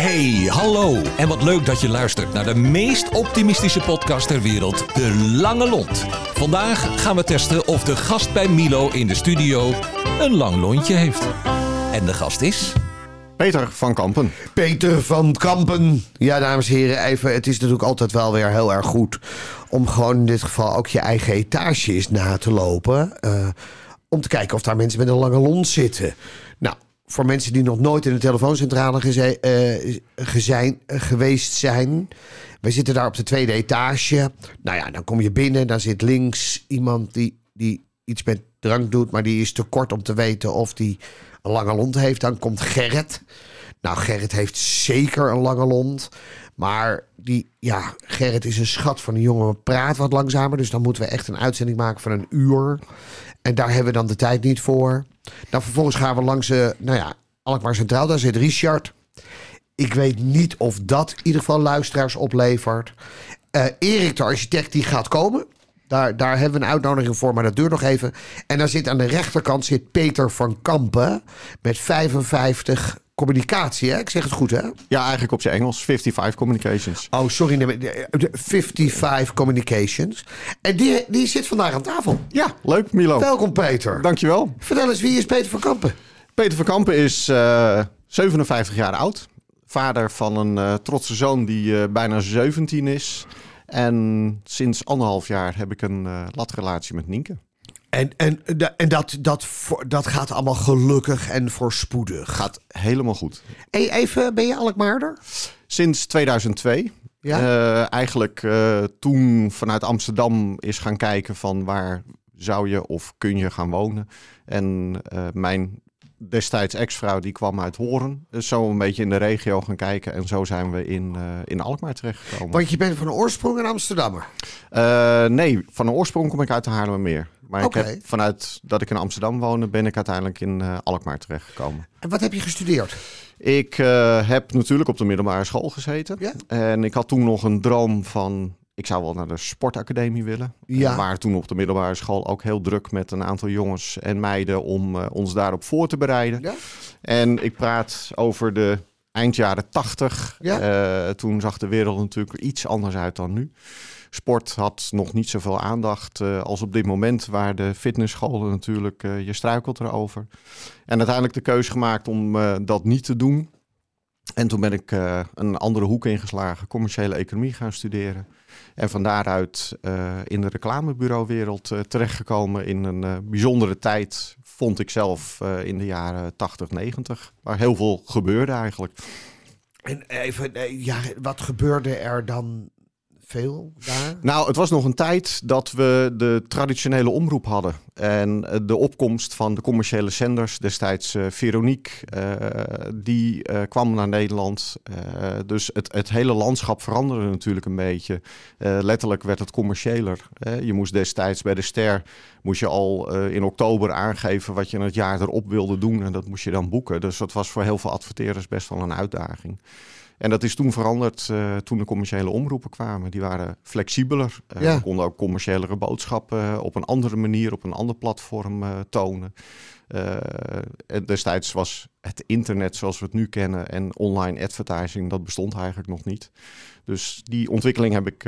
Hey, hallo. En wat leuk dat je luistert naar de meest optimistische podcast ter wereld, De Lange Lont. Vandaag gaan we testen of de gast bij Milo in de studio een lang lontje heeft. En de gast is... Peter van Kampen. Peter van Kampen. Ja, dames en heren, even. Het is natuurlijk altijd wel weer heel erg goed om gewoon in dit geval ook je eigen etage eens na te lopen. eh, om te kijken of daar mensen met een lange lont zitten. Voor mensen die nog nooit in de telefooncentrale geze- eh, geweest zijn. Wij zitten daar op de tweede etage. Nou ja, dan kom je binnen. Dan zit links iemand die, die iets met drank doet. Maar die is te kort om te weten of die een lange lont heeft. Dan komt Gerrit. Nou, Gerrit heeft zeker een lange lont. Maar die, ja, Gerrit is een schat van een jongen. Praat wat langzamer. Dus dan moeten we echt een uitzending maken van een uur. En daar hebben we dan de tijd niet voor. Dan vervolgens gaan we langs, eh, nou ja, Alkmaar Centraal. Daar zit Richard. Ik weet niet of dat in ieder geval luisteraars oplevert. Eh, Erik, de architect, die gaat komen. Daar, daar hebben we een uitnodiging voor, maar dat duurt nog even. En dan zit aan de rechterkant zit Peter van Kampen met 55 communicatie. Hè? Ik zeg het goed, hè? Ja, eigenlijk op zijn Engels. 55 Communications. Oh, sorry. nee, de- de 55 Communications. En die, die zit vandaag aan tafel. Ja, leuk Milo. Welkom, Peter. Dankjewel. Vertel eens, wie is Peter van Kampen? Peter van Kampen is eh, 57 jaar oud. Vader van een eh, trotse zoon die eh, bijna 17 is. En sinds anderhalf jaar heb ik een eh, latrelatie met Nienke. En, en, en dat, dat, dat gaat allemaal gelukkig en voorspoedig. Gaat helemaal goed. Hey, even, ben je Alkmaarder? Sinds 2002. Ja? Eh, eigenlijk eh, toen vanuit Amsterdam is gaan kijken van waar zou je of kun je gaan wonen. En eh, mijn destijds ex-vrouw die kwam uit Horen. Dus zo een beetje in de regio gaan kijken. En zo zijn we in, eh, in Alkmaar terechtgekomen. Want je bent van oorsprong een Amsterdammer. Eh, nee, van oorsprong kom ik uit de Haarlemmermeer. Maar ik heb, vanuit dat ik in Amsterdam woonde, ben ik uiteindelijk in eh, Alkmaar terechtgekomen. En wat heb je gestudeerd? Ik heb natuurlijk op de middelbare school gezeten. Ja. En ik had toen nog een droom van... Ik zou wel naar de sportacademie willen. Ja. We waren toen op de middelbare school ook heel druk met een aantal jongens en meiden... om eh, ons daarop voor te bereiden. Ja? En ik praat over de eind jaren tachtig. Ja. Eh, toen zag de wereld natuurlijk iets anders uit dan nu. Sport had nog niet zoveel aandacht eh, als op dit moment, waar de fitnessscholen natuurlijk, je struikelt erover. En uiteindelijk de keuze gemaakt om dat niet te doen. En toen ben ik een andere hoek ingeslagen, commerciële economie gaan studeren. En van daaruit eh, in de reclamebureauwereld eh, terechtgekomen in een eh, bijzondere tijd, vond ik zelf in de jaren 80, 90. Waar heel veel gebeurde eigenlijk. En even, ja, wat gebeurde er dan veel daar? Nou, het was nog een tijd dat we de traditionele omroep hadden. En eh, de opkomst van de commerciële zenders, destijds eh, Veronique, eh, die kwam naar Nederland. Dus het, het hele landschap veranderde natuurlijk een beetje. Letterlijk werd het commerciëler. je moest destijds bij de Ster moest je al in oktober aangeven wat je in het jaar erop wilde doen. En dat moest je dan boeken. Dus dat was voor heel veel adverteerders best wel een uitdaging. En dat is toen veranderd eh, toen de commerciële omroepen kwamen. Die waren flexibeler. Ja. We konden ook commerciëlere boodschappen eh, op een andere manier, op een ander platform tonen. En destijds was het internet zoals we het nu kennen en online advertising, dat bestond eigenlijk nog niet. Dus die ontwikkeling heb ik,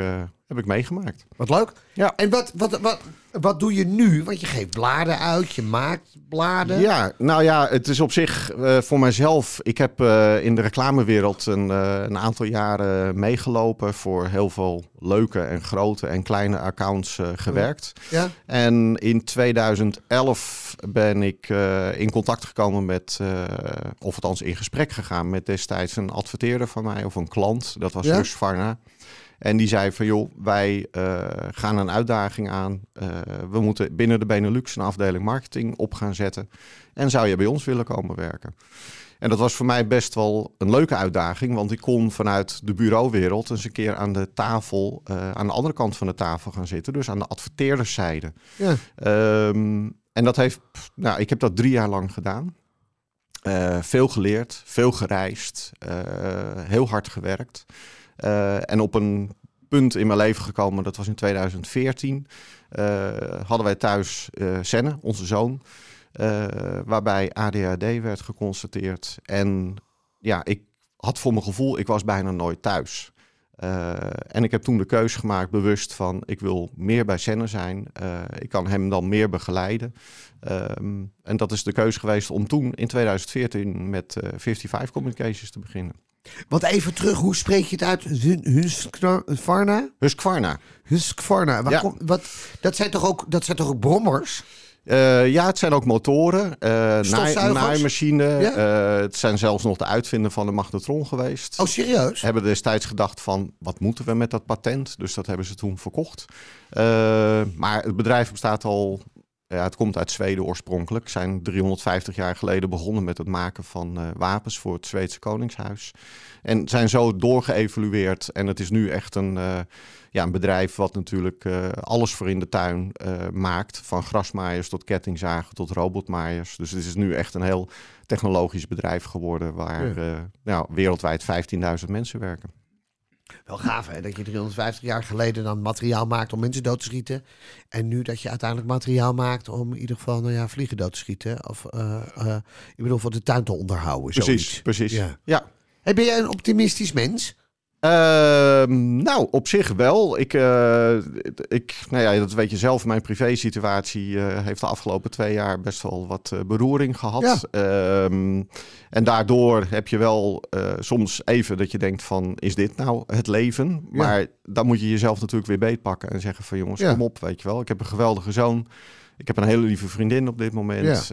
heb ik meegemaakt. Wat leuk. Ja. En wat, wat, wat, wat doe je nu? Want je geeft bladen uit, je maakt bladen. Ja, nou ja, het is op zich eh, voor mijzelf. Ik heb eh, in de reclamewereld een, eh, een aantal jaren meegelopen voor heel veel leuke en grote en kleine accounts gewerkt. Ja? En in 2011 ben ik in contact gekomen met, of althans in gesprek gegaan met destijds een adverteerder van mij of een klant. Dat was Ja? Varna. En die zei van joh, wij eh, gaan een uitdaging aan. Eh, we moeten binnen de Benelux een afdeling marketing op gaan zetten. En zou je bij ons willen komen werken? En dat was voor mij best wel een leuke uitdaging, want ik kon vanuit de bureauwereld eens een keer aan de tafel, eh, aan de andere kant van de tafel gaan zitten, dus aan de adverteerderszijde. Ja. Ehm, en dat heeft, nou, ik heb dat drie jaar lang gedaan. Veel geleerd, veel gereisd, heel hard gewerkt. Eh, en op een punt in mijn leven gekomen, dat was in 2014, eh, hadden wij thuis eh Senne, onze zoon, waarbij ADHD werd geconstateerd. En ja, ik had voor mijn gevoel, ik was bijna nooit thuis. Uh, en ik heb toen de keuze gemaakt, bewust van ik wil meer bij Senne zijn. Ik kan hem dan meer begeleiden. Um, en dat is de keuze geweest om toen in 2014 met uh, 55 Communications te beginnen. Want even terug, hoe spreek je het uit? Husqvarna? Husqvarna. Husqvarna. Waar Ja. komt- wat, dat, zijn toch ook, dat zijn toch ook brommers? Eh, ja, het zijn ook motoren, naai, Stofzuigers? naaimachine. Ja? eh, het zijn zelfs nog de uitvinder van de magnetron geweest. Oh, serieus? hebben destijds gedacht van wat moeten we met dat patent? Dus dat hebben ze toen verkocht. Maar het bedrijf bestaat al, ja, het komt uit Zweden oorspronkelijk. Zijn 350 jaar geleden begonnen met het maken van eh, wapens voor het Zweedse Koningshuis. En zijn zo doorgeëvolueerd. En het is nu echt een, eh, ja, een bedrijf wat natuurlijk eh, alles voor in de tuin maakt. Van grasmaaiers tot kettingzagen tot robotmaaiers. Dus het is nu echt een heel technologisch bedrijf geworden waar Ja. nou, wereldwijd 15.000 mensen werken. Wel gaaf hè, dat je 350 jaar geleden dan materiaal maakt om mensen dood te schieten. En nu dat je uiteindelijk materiaal maakt om in ieder geval nou ja, vliegen dood te schieten. Of eh, eh, ik bedoel voor de tuin te onderhouden. Precies, zoiets. precies. Ja. Ja. Hey, ben jij een optimistisch mens? Ehm, nou, op zich wel. Ik, eh, ik, nou ja, dat weet je zelf, mijn privésituatie eh heeft de afgelopen twee jaar best wel wat eh, beroering gehad. Ehm, en daardoor heb je wel soms even dat je denkt van, is dit nou het leven? Ja. Maar dan moet je jezelf natuurlijk weer beetpakken en zeggen van, jongens, Ja. kom op, weet je wel. Ik heb een geweldige zoon. Ik heb een hele lieve vriendin op dit moment.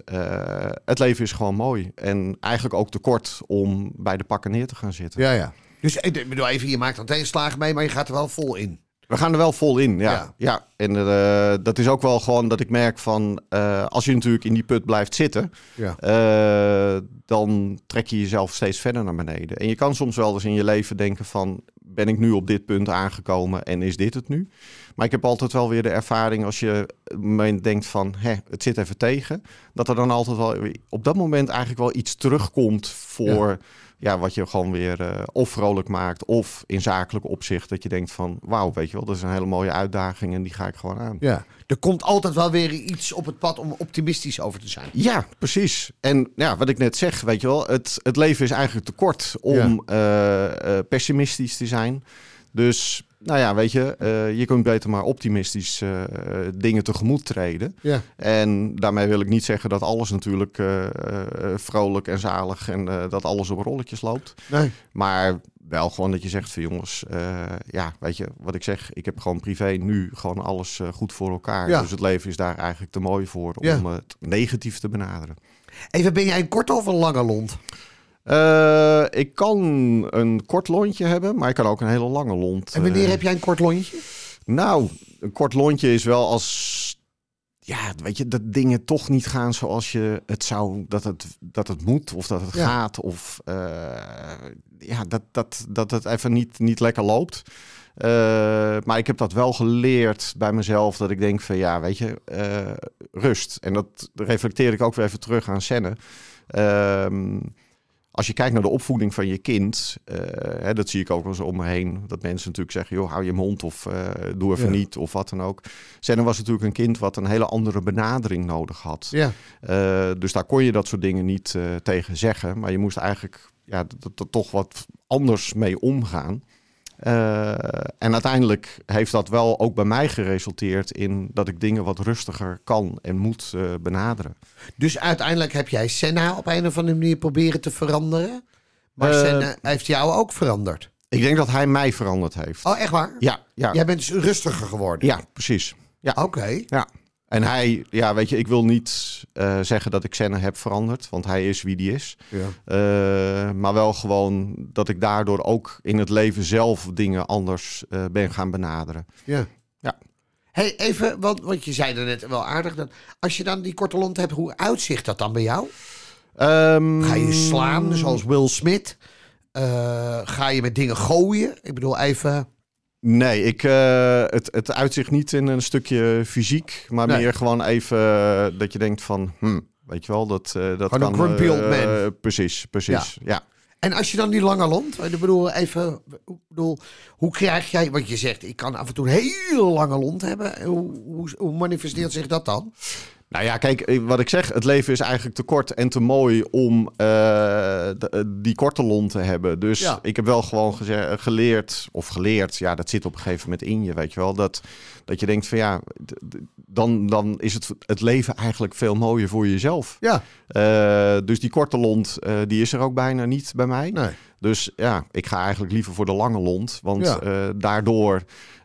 Het leven is gewoon mooi. En eigenlijk ook te kort om bij de pakken neer te gaan zitten. Ja, ja. Dus ik bedoel even, je maakt er tegenslagen mee, maar je gaat er wel vol in. We gaan er wel vol in, ja. Ja. ja. En eh, dat is ook wel gewoon dat ik merk van... eh, als je natuurlijk in die put blijft zitten... Ja. eh, dan trek je jezelf steeds verder naar beneden. En je kan soms wel eens in je leven denken van... ben ik nu op dit punt aangekomen en is dit het nu? Maar ik heb altijd wel weer de ervaring als je moment denkt van... Hè, het zit even tegen. Dat er dan altijd wel op dat moment eigenlijk wel iets terugkomt voor... Ja. Wat je gewoon weer eh, of vrolijk maakt of in zakelijk opzicht dat je denkt van wauw, weet je wel, dat is een hele mooie uitdaging en die ga ik gewoon aan. ja. Er komt altijd wel weer iets op het pad om optimistisch over te zijn. Ja, precies. En ja, wat ik net zeg, weet je wel, het, het leven is eigenlijk te kort om eh, eh, pessimistisch te zijn. Dus, nou ja, weet je, eh, je kunt beter maar optimistisch eh, dingen tegemoet treden. Ja. En daarmee wil ik niet zeggen dat alles natuurlijk eh, eh, vrolijk en zalig en eh, dat alles op rolletjes loopt. Nee. Maar wel gewoon dat je zegt van jongens, eh, ja, weet je wat ik zeg, ik heb gewoon privé nu gewoon alles eh, goed voor elkaar. Ja. Dus het leven is daar eigenlijk te mooi voor om Ja. het negatief te benaderen. Even, ben jij een korte of een lange lont? Eh, ik kan een kort lontje hebben, maar ik kan ook een hele lange lont. En wanneer eh. heb jij een kort lontje? Nou, een kort lontje is wel als. Ja, weet je, dat dingen toch niet gaan zoals je het zou, dat het, dat het moet of dat het Ja. gaat. Of eh, ja, dat, dat, dat het even niet, niet lekker loopt. Maar ik heb dat wel geleerd bij mezelf, dat ik denk van ja, weet je, rust. En dat reflecteer ik ook weer even terug aan Senne. Ehm, als je kijkt naar de opvoeding van je kind, eh, hè, dat zie ik ook wel eens om me heen. Dat mensen natuurlijk zeggen, joh, hou je mond of eh, doe even Ja. niet of wat dan ook. Senne was natuurlijk een kind wat een hele andere benadering nodig had. Ja. Eh, dus daar kon je dat soort dingen niet tegen zeggen. Maar je moest eigenlijk ja, toch wat anders mee omgaan. Eh, en uiteindelijk heeft dat wel ook bij mij geresulteerd in dat ik dingen wat rustiger kan en moet eh, benaderen. Dus uiteindelijk heb jij Senna op een of andere manier proberen te veranderen. Maar Eh, Senna heeft jou ook veranderd. Ik denk dat hij mij veranderd heeft. Oh, echt waar? Ja, ja, Jij bent dus rustiger geworden? ja, precies. Ja. Oké. Ja. En hij, ja, weet je, ik wil niet eh, zeggen dat ik Senna heb veranderd, want hij is wie die is. Ja. Eh, maar wel gewoon dat ik daardoor ook in het leven zelf dingen anders eh, ben gaan benaderen. Ja. Ja. Hey, even, want, want je zei er net wel aardig. Dat als je dan die korte lont hebt, hoe uitzicht dat dan bij jou? Ehm, Ga je slaan, zoals Will Smith? Ga je met dingen gooien? Ik bedoel, even... Nee, ik, eh, het, het uitzicht niet in een stukje fysiek, maar Nee. meer gewoon even eh, dat je denkt van, hm, weet je wel, dat, eh dat een kan... grumpy old man. precies, precies, ja. En als je dan die lange lont, ik bedoel, even, bedoel, hoe krijg jij, want je zegt, ik kan af en toe een hele lange lont hebben. Hoe, hoe, hoe manifesteert zich dat dan? Nou ja, kijk, eh, wat ik zeg, het leven is eigenlijk te kort en te mooi om uh, de, eh, die korte lont te hebben. Dus ja. ik heb wel gewoon geleerd, of geleerd, ja, dat zit op een gegeven moment in je, weet je wel, dat, dat je denkt van ja, dan, dan is het, het leven eigenlijk veel mooier voor jezelf. Ja. Uh, dus die korte lont, uh, die is er ook bijna niet bij mij. Nee. Dus ja, ik ga eigenlijk liever voor de lange lont, want ja. daardoor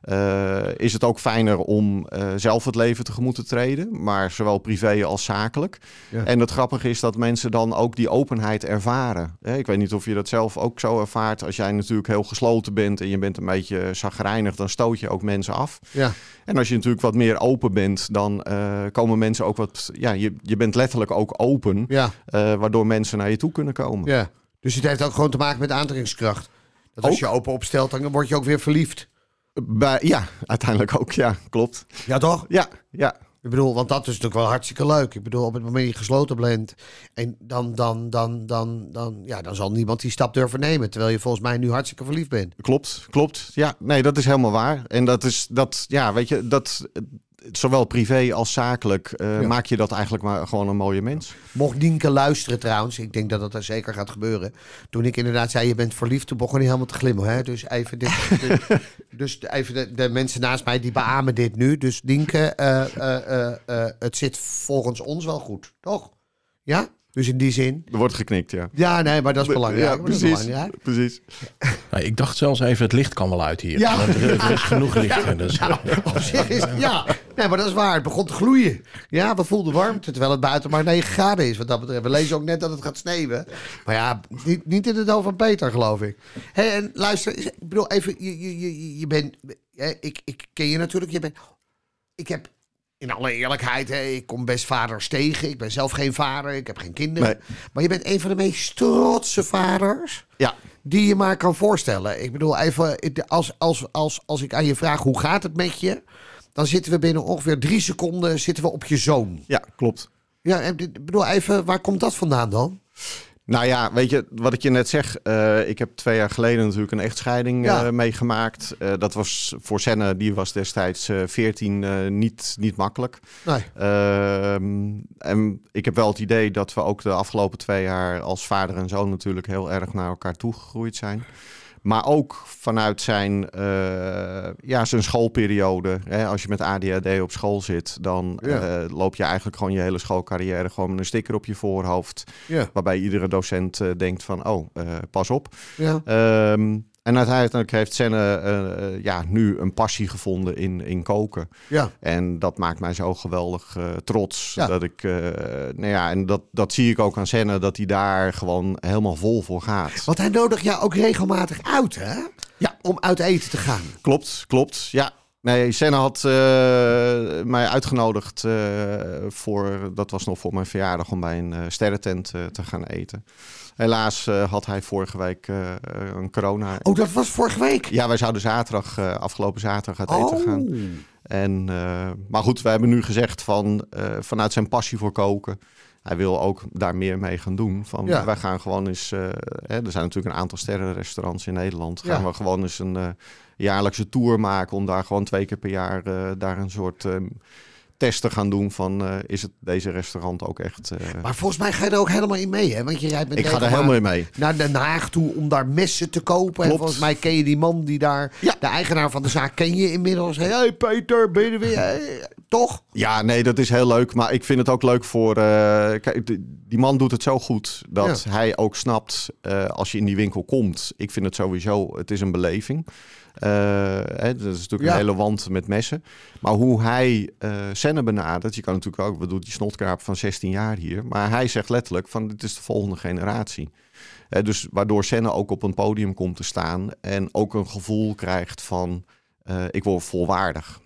uh, is het ook fijner om uh, zelf het leven tegemoet te treden, maar zowel privé als zakelijk. Ja. En het grappige is dat mensen dan ook die openheid ervaren. Ik weet niet of je dat zelf ook zo ervaart. Als jij natuurlijk heel gesloten bent en je bent een beetje zagrijnig, dan stoot je ook mensen af. Ja. En als je natuurlijk wat meer open bent, dan komen mensen ook wat. Ja, je, je bent letterlijk ook open, ja. waardoor mensen naar je toe kunnen komen. Ja. Dus het heeft ook gewoon te maken met aantrekkingskracht. Dat als je open opstelt, dan word je ook weer verliefd. Bij, ja, uiteindelijk ook, ja, klopt. Ja, toch? Ja, ja. Ik bedoel, want dat is natuurlijk wel hartstikke leuk. Ik bedoel, op het moment dat je gesloten bent, en dan, dan, dan, dan, dan, ja, dan zal niemand die stap durven nemen. Terwijl je volgens mij nu hartstikke verliefd bent. Klopt, klopt. Ja, nee, dat is helemaal waar. En dat is, dat, ja, weet je, dat, zowel privé als zakelijk uh, ja. maak je dat eigenlijk maar gewoon een mooie mens. Mocht Nienke luisteren trouwens, ik denk dat dat er zeker gaat gebeuren. Toen ik inderdaad zei, je bent verliefd, toen begon hij helemaal te glimmen. Hè? Dus even, dit, dit, dus even de, de, mensen naast mij die beamen dit nu. Dus Nienke, uh, uh, het zit volgens ons wel goed, toch? Ja? Dus in die zin. Er wordt geknikt, ja. Ja, nee, maar dat is belangrijk. Ja, precies. Belangrijk. precies. Nou, ik dacht zelfs even, het licht kan wel uit hier. Ja. Er, er, is genoeg licht. Ja, dus. nou, op zich is ja. Nee, maar dat is waar. Het begon te gloeien. Ja, we voelden warmte, terwijl het buiten maar 9 graden is. Wat dat betreft. We lezen ook net dat het gaat sneeuwen. Maar ja, niet, niet in het over van Peter, geloof ik. Hey, en luister, ik bedoel even, je, je, je, je bent... Ik, ik ken je natuurlijk. Je bent... Ik heb in alle eerlijkheid, hè, ik kom best vaders tegen. Ik ben zelf geen vader, ik heb geen kinderen. Nee. Maar je bent een van de meest trotse vaders ja. die je maar kan voorstellen. Ik bedoel, even, als, als, als, als ik aan je vraag hoe gaat het met je, dan zitten we binnen ongeveer drie seconden zitten we op je zoon. Ja, klopt. Ja, ik bedoel, even, waar komt dat vandaan dan? Nou ja, weet je, wat ik je net zeg. Uh, ik heb twee jaar geleden natuurlijk een echtscheiding Ja. uh, meegemaakt. Uh, dat was voor Senne, die was destijds 14, niet, niet makkelijk. Nee. Ehm, en ik heb wel het idee dat we ook de afgelopen twee jaar als vader en zoon natuurlijk heel erg naar elkaar toegegroeid zijn. Maar ook vanuit zijn, uh, ja, zijn schoolperiode. Hè, als je met ADHD op school zit, dan Ja. uh, loop je eigenlijk gewoon je hele schoolcarrière gewoon met een sticker op je voorhoofd. Ja. Waarbij iedere docent uh, denkt van, oh, pas op. Ja. Um, en uiteindelijk heeft Senne uh, ja, nu een passie gevonden in, in koken. Ja. En dat maakt mij zo geweldig uh, trots. Ja. Dat ik, uh, nou ja, en dat, dat zie ik ook aan Senne, dat hij daar gewoon helemaal vol voor gaat. Want hij nodigt jou ook regelmatig uit, hè? Ja. Om uit eten te gaan. Klopt, klopt. Ja. Nee, Senna had uh, mij uitgenodigd uh, voor, dat was nog voor mijn verjaardag, om bij een uh, sterrentent te gaan eten. Helaas had hij vorige week een corona. Oh, dat was vorige week? Ja, wij zouden zaterdag, afgelopen zaterdag uit oh. eten gaan. En, maar goed, we hebben nu gezegd van, vanuit zijn passie voor koken, hij wil ook daar meer mee gaan doen. Van, Ja. Wij gaan gewoon eens, hè, er zijn natuurlijk een aantal sterrenrestaurants in Nederland. Gaan Ja. we gewoon eens een jaarlijkse tour maken om daar gewoon twee keer per jaar daar een soort um, test te gaan doen van uh, is het deze restaurant ook echt... Uh... Maar volgens mij ga je er ook helemaal in mee, hè? Want je rijdt met Ik ga er helemaal in mee. naar Den Haag toe om daar messen te kopen. En volgens mij ken je die man die daar, Ja. de eigenaar van de zaak, ken je inmiddels. Hé, hey Peter, ben je er weer? Hey, toch? Ja, nee, dat is heel leuk. Maar ik vind het ook leuk voor... Uh, kijk, die, man doet het zo goed dat Ja. hij ook snapt als je in die winkel komt. Ik vind het sowieso, het is een beleving. Hè, dat is natuurlijk Ja. een hele wand met messen. Maar hoe hij uh, Senne benadert, je kan natuurlijk ook, we doen die snotkaap van 16 jaar hier, maar hij zegt letterlijk van dit is de volgende generatie. Dus waardoor Senne ook op een podium komt te staan en ook een gevoel krijgt van uh, ik word volwaardig.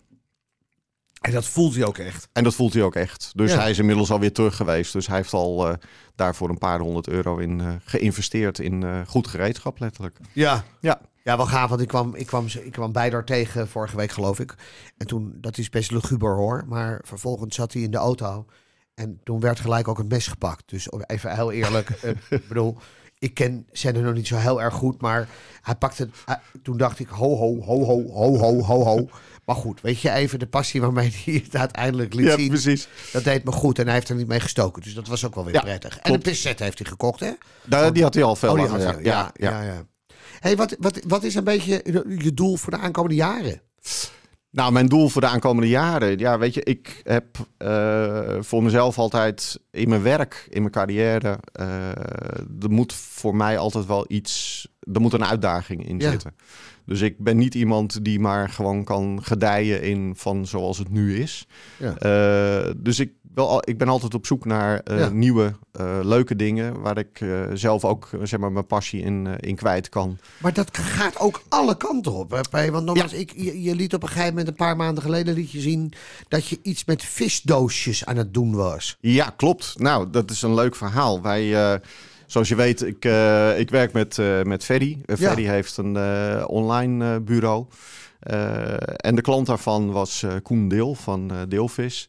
En dat voelt hij ook echt. En dat voelt hij ook echt. Dus Ja. hij is inmiddels alweer terug geweest. Dus hij heeft al uh, daarvoor een paar honderd euro in uh, geïnvesteerd in uh, goed gereedschap, letterlijk. Ja. Ja. Ja, wel gaaf, want ik kwam, ik kwam, ik kwam bij daar tegen vorige week, geloof ik. En toen, dat is best luguber hoor, maar vervolgens zat hij in de auto. En toen werd gelijk ook een mes gepakt. Dus even heel eerlijk, uh, ik bedoel, ik ken Senne nog niet zo heel erg goed, maar hij pakte, uh, toen dacht ik, ho, ho, ho, ho, ho, ho, ho, ho. Maar goed, weet je, even de passie waarmee hij het uiteindelijk liet Ja, zien. precies. Dat deed me goed en hij heeft er niet mee gestoken. Dus dat was ook wel weer Ja, prettig. En een pisset heeft hij gekocht, hè? Die had hij al veel Oh, langer, ja. ja, ja. Hey, wat, wat, wat is een beetje je doel voor de aankomende jaren? Nou, mijn doel voor de aankomende jaren. Ja, weet je, ik heb eh, voor mezelf altijd in mijn werk, in mijn carrière. eh, er moet voor mij altijd wel iets. Er moet een uitdaging in Ja. zitten. Dus ik ben niet iemand die maar gewoon kan gedijen in van zoals het nu is. Ja. Eh, dus ik, wel, al- ik ben altijd op zoek naar eh, Ja. nieuwe, eh, leuke dingen. Waar ik eh, zelf ook zeg maar, mijn passie in, in kwijt kan. Maar dat gaat ook alle kanten op. Hè? Want nogmaals, ik, je, je liet op een gegeven moment, een paar maanden geleden, liet je zien dat je iets met visdoosjes aan het doen was. Ja, klopt. Nou, dat is een leuk verhaal. Wij, zoals je weet, ik, ik werk met, met Ferry. Ja. Ferry heeft een online bureau. En de klant daarvan was Koen Deel van Deelvis.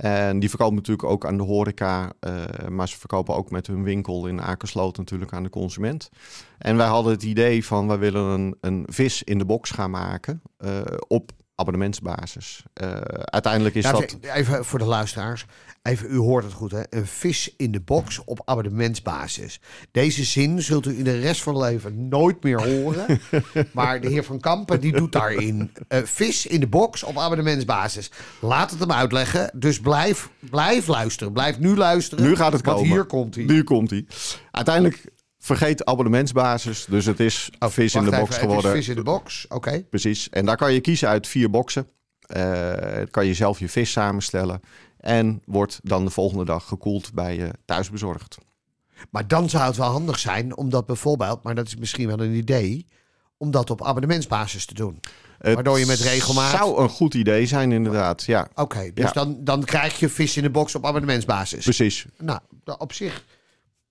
En die verkopen natuurlijk ook aan de horeca, eh, maar ze verkopen ook met hun winkel in Akersloot natuurlijk aan de consument. En wij hadden het idee van, we willen een, een vis in de box gaan maken eh, op abonnementsbasis. Eh, uiteindelijk is Nou, dat... Even voor de luisteraars. Even, u hoort het goed, hè? Een vis in de box op abonnementsbasis. Deze zin zult u in de rest van uw leven nooit meer horen. maar de heer Van Kampen, die doet daarin. eh, vis in de box op abonnementsbasis. Laat het hem uitleggen. Dus blijf, blijf luisteren. Blijf nu luisteren. Nu gaat het want komen. hier komt hij. Nu komt hij. Uiteindelijk vergeet abonnementsbasis. Dus het is vis in de box geworden. Oh, vis in de box, oké. Precies. En daar kan je kiezen uit vier boxen. Eh kan je zelf je vis samenstellen. En wordt dan de volgende dag gekoeld bij je thuis bezorgd. Maar dan zou het wel handig zijn om dat bijvoorbeeld, maar dat is misschien wel een idee, om dat op abonnementsbasis te doen. Het Waardoor je met regelmaat- zou een goed idee zijn inderdaad. Ja, Oké, dus Ja. dan, dan krijg je vis in de box op abonnementsbasis. precies. Nou, op zich.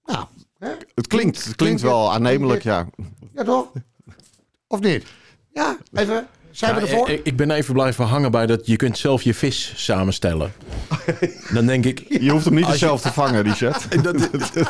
Nou, hè? Het klinkt, het klinkt wel aannemelijk, ja. Ja, toch? Of niet? Ja, even. Zijn we Ja, ervoor? ik, ik ben even blijven hangen bij dat je kunt zelf je vis samenstellen. Dan denk ik, Je hoeft hem niet je- zelf te vangen, Richard. Dat,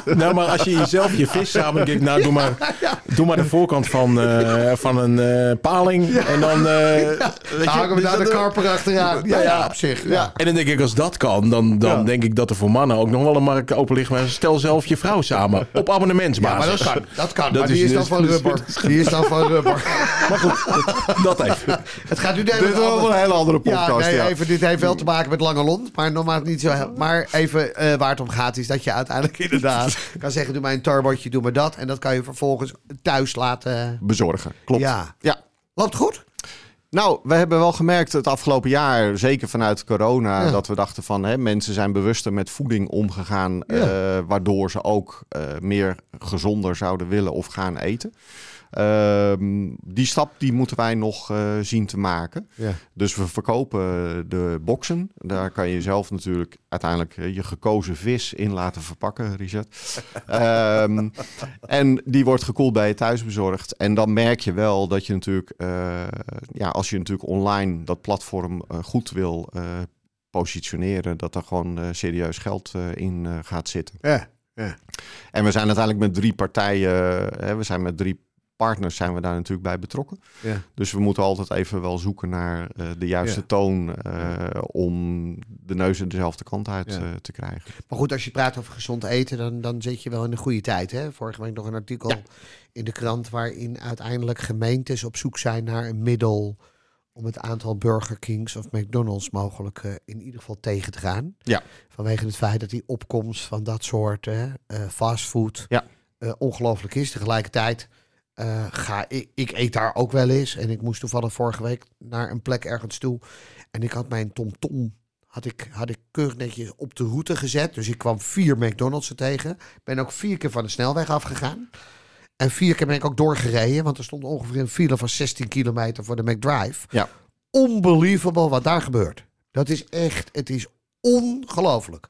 nou, maar als je jezelf je vis samen... Dan denk ik, nou, doe maar, doe maar de voorkant van, eh, van een eh, paling. En dan... eh, weet je, Hangen we dus daar de karper achteraan. Ja, ja, op zich. Ja. En dan denk ik, als dat kan, dan, dan Ja. denk ik dat er voor mannen ook nog wel een markt open ligt. Maar stel zelf je vrouw samen, op Ja, abonnementsbasis. maar dat kan. Dat kan. Dat maar die is is dan dus- van dus- rubber. Die is dan van rubber. Maar goed, dat even. Het gaat nu Dit is wel een hele andere podcast. Ja, nee, ja. even, dit heeft wel te maken met lange lont, maar normaal niet zo. heel- Maar even eh, waar het om gaat is dat je uiteindelijk inderdaad kan zeggen: doe mij een turbotje, doe maar dat, en dat kan je vervolgens thuis laten. Bezorgen, klopt. Ja, ja. loopt goed. Nou, we hebben wel gemerkt het afgelopen jaar, zeker vanuit corona, Ja. dat we dachten van hè, mensen zijn bewuster met voeding omgegaan, Ja. eh, waardoor ze ook eh, meer gezonder zouden willen of gaan eten. Ehm, die stap die moeten wij nog eh, zien te maken. Ja. Dus we verkopen de boxen. Daar kan je zelf natuurlijk uiteindelijk eh, je gekozen vis in laten verpakken, Richard. Ehm, en die wordt gekoeld bij je thuis bezorgd. En dan merk je wel dat je natuurlijk, eh, ja, als je natuurlijk online dat platform goed wil positioneren, dat er gewoon serieus geld in gaat zitten. Ja. ja. En we zijn uiteindelijk met drie partijen, hè, we zijn met drie partners zijn we daar natuurlijk bij betrokken. Ja. Dus we moeten altijd even wel zoeken naar eh, de juiste Ja. toon eh, om de neuzen dezelfde kant uit Ja. eh, te krijgen. Maar goed, als je praat over gezond eten, dan, dan zit je wel in de goede tijd. Hè? Vorige week nog een artikel Ja. in de krant waarin uiteindelijk gemeentes op zoek zijn naar een middel om het aantal Burger Kings of McDonald's mogelijk eh, in ieder geval tegen te gaan. Ja. Vanwege het feit dat die opkomst van dat soort eh, fastfood Ja. eh, ongelooflijk is. Tegelijkertijd eh, ga ik, ik eet daar ook wel eens. En ik moest toevallig vorige week naar een plek ergens toe. En ik had mijn TomTom had ik, had ik keurig netjes op de route gezet. Dus ik kwam vier McDonald's tegen. Ben ook vier keer van de snelweg afgegaan. En vier keer ben ik ook doorgereden. Want er stond ongeveer een file van 16 kilometer voor de McDrive. Ja. Unbelievable wat daar gebeurt. Dat is echt, het is ongelooflijk.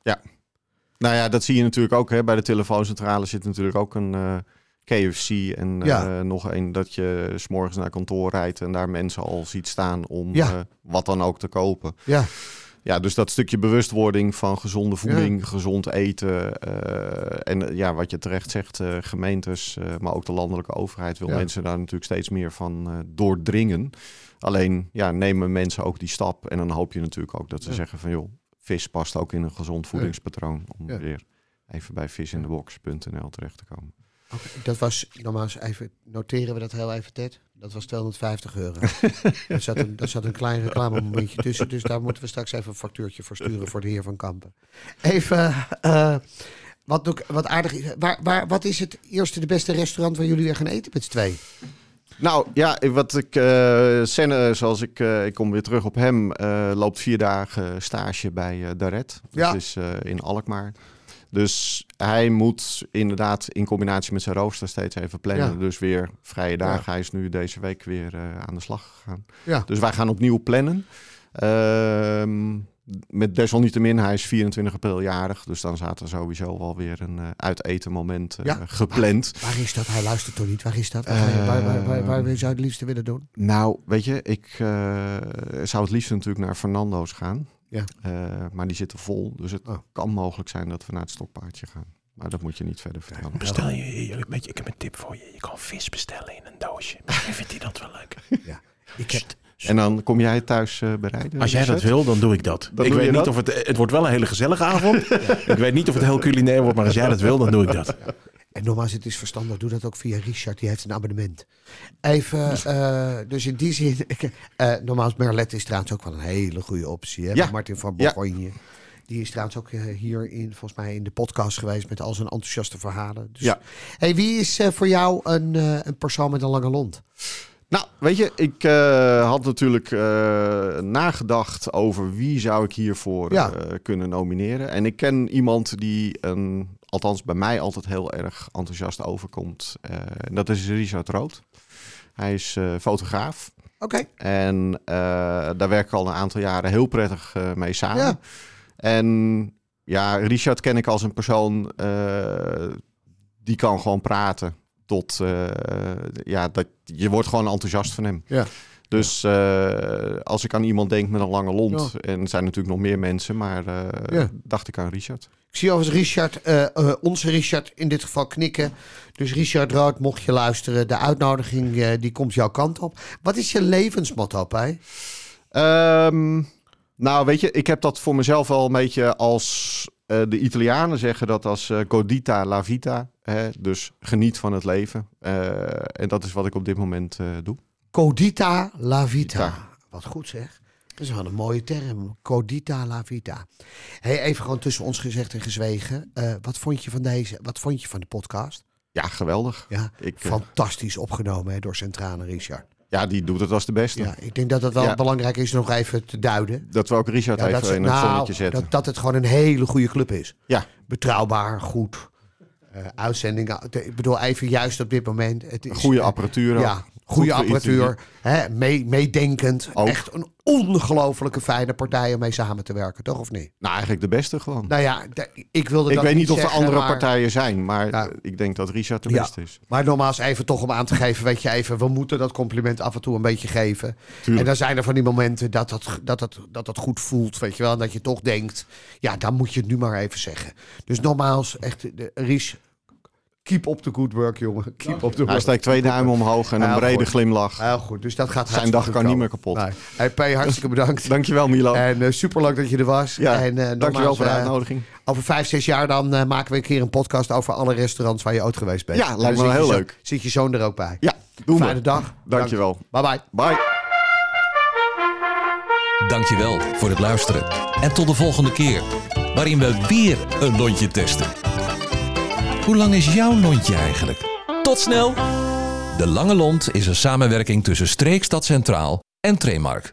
Nou ja, dat zie je natuurlijk ook. Hè. Bij de telefooncentrale zit natuurlijk ook een eh, KFC en Ja. eh, nog een dat je s'morgens naar kantoor rijdt en daar mensen al ziet staan om Ja. eh, wat dan ook te kopen. Ja. ja, dus dat stukje bewustwording van gezonde voeding, gezond eten. eh, en ja, wat je terecht zegt, gemeentes, maar ook de landelijke overheid wil mensen daar natuurlijk steeds meer van doordringen. Alleen ja, nemen mensen ook die stap. En dan hoop je natuurlijk ook dat ze zeggen van joh, vis past ook in een gezond voedingspatroon. Om weer even bij visinthebox.nl terecht te komen. Oké, dat was, nogmaals even, noteren we dat heel even, Ted. Dat was 250 euro. er, zat een, er zat een klein reclamemomentje tussen, dus daar moeten we straks even een factuurtje voor sturen voor de heer Van Kampen. Even, eh, wat, doe ik- wat aardig is, waar, waar, wat is het eerste de beste restaurant waar jullie weer gaan eten met z'n twee? Nou ja, wat ik eh Senne, zoals ik, eh, ik kom weer terug op hem, eh, loopt vier dagen stage bij eh Daret. Ja. Dat is eh, in Alkmaar. Dus hij moet inderdaad in combinatie met zijn rooster steeds even plannen. Ja. Dus weer vrije dagen. Ja. Hij is nu deze week weer eh, aan de slag gegaan. Ja. Dus wij gaan opnieuw plannen. Ehm, met desalniettemin, hij is 24 april jarig. Dus dan staat er sowieso wel weer een eh uiteten moment eh, Ja. gepland. Waar is dat? Hij luistert toch niet? Waar is dat? Waar, waar, waar, waar, waar zou je het liefste willen doen? Nou, weet je, ik zou het liefst natuurlijk naar Fernando's gaan. Ja. Eh, maar die zitten vol. Dus het Oh. kan mogelijk zijn dat we naar het stokpaardje gaan. Maar dat moet je niet verder vertellen. Bestel je, je- weet je, ik heb een tip voor je. Je kan vis bestellen in een doosje. Misschien vindt hij dat wel leuk. Ja. Ik heb, En dan kom jij thuis eh, bereiden? Als jij dat wil, dan doe ik dat. Dan ik weet niet dat? of het... Het wordt wel een hele gezellige avond. Ik weet niet of het heel culinair wordt, maar als jij dat wil, dan doe ik dat. En nogmaals, het is verstandig. Doe dat ook via Richard. Die heeft een abonnement. Even, eh, dus in die zin... ik, eh nogmaals, Merlet is trouwens ook wel een hele goede optie. Hè? Ja. Martin van Ja. Bourgogne. Die is trouwens ook eh, hier in, volgens mij in de podcast geweest met al zijn enthousiaste verhalen. Dus, Ja. Hey, wie is voor jou een, een persoon met een lange lont? Nou, weet je, ik eh, had natuurlijk eh, nagedacht over wie zou ik hiervoor Ja. eh, kunnen nomineren. En ik ken iemand die, een, althans bij mij, altijd heel erg enthousiast overkomt. En dat is Richard Rood. Hij is fotograaf. Oké. En daar werk ik al een aantal jaren heel prettig mee samen. Ja. En ja, Richard ken ik als een persoon die kan gewoon praten. Tot eh, ja, dat je wordt gewoon enthousiast van hem. Ja. Dus eh, als ik aan iemand denk met een lange lont, Ja. en er zijn natuurlijk nog meer mensen, maar eh, Ja. dacht ik aan Richard. Ik zie overigens Richard, onze Richard in dit geval knikken. Dus Richard Rood, mocht je luisteren, de uitnodiging die komt jouw kant op. Wat is je levensmotto, Pij? Ehm, nou, weet je, ik heb dat voor mezelf wel een beetje als de Italianen zeggen dat als godita la vita. Hè? Dus geniet van het leven. Eh, en dat is wat ik op dit moment eh, doe. Codita la vita. Ja. Wat goed zeg. Dat is wel een mooie term. Codita la vita. Hey, even gewoon tussen ons gezegd en gezwegen. Eh, wat vond je van deze? Wat vond je van de podcast? Ja, geweldig. Ja, Ik, fantastisch opgenomen hè, door Centrale Richard. ja, die doet het als de beste. Ja, ik denk dat het wel Ja. belangrijk is nog even te duiden. Dat we ook Richard Ja, even ze- in het nou, zonnetje zetten. dat, dat het gewoon een hele goede club is. Ja, Betrouwbaar, goed. Eh uitzendingen. Ik bedoel, even juist op dit moment. Het is, goede eh, apparatuur. ook. Ja, goede Goed apparatuur. Hè, mee, meedenkend. Ook. Echt een ongelofelijke fijne partij om mee samen te werken, toch of niet? Nou, eigenlijk de beste gewoon. Nou ja, ik wilde ik dat weet niet of er andere maar- partijen zijn, maar ik denk dat Richard de Ja. beste is. Maar nogmaals, even toch om aan te geven, weet je even, we moeten dat compliment af en toe een beetje geven. Tuurlijk. En dan zijn er van die momenten dat dat, dat, dat, dat dat goed voelt, weet je wel. En dat je toch denkt, ja, dan moet je het nu maar even zeggen. Dus nogmaals, echt, de, Ries, keep up the good work, jongen. Keep up the Hij work. steekt twee duimen omhoog en een Heel brede goed. glimlach. Heel goed, dus dat gaat Zijn dag kan niet meer kapot. Nee. Hey, P, hartstikke bedankt. Dankjewel Milo. En uh, superleuk dat je er was. ja, en, eh, dankjewel nogmaals, voor de eh, uitnodiging. over vijf, zes jaar dan eh, maken we een keer een podcast over alle restaurants waar je ooit geweest bent. Ja, lijkt me heel zo- leuk. Zit je zoon er ook bij. Ja, doen Fijne we. dag. Dankjewel. Bye bye. Bye. Dankjewel voor het luisteren. En tot de volgende keer, waarin we weer een lontje testen. Hoe lang is jouw lontje eigenlijk? Tot snel! De Lange Lont is een samenwerking tussen Streekstad Centraal en Tremark.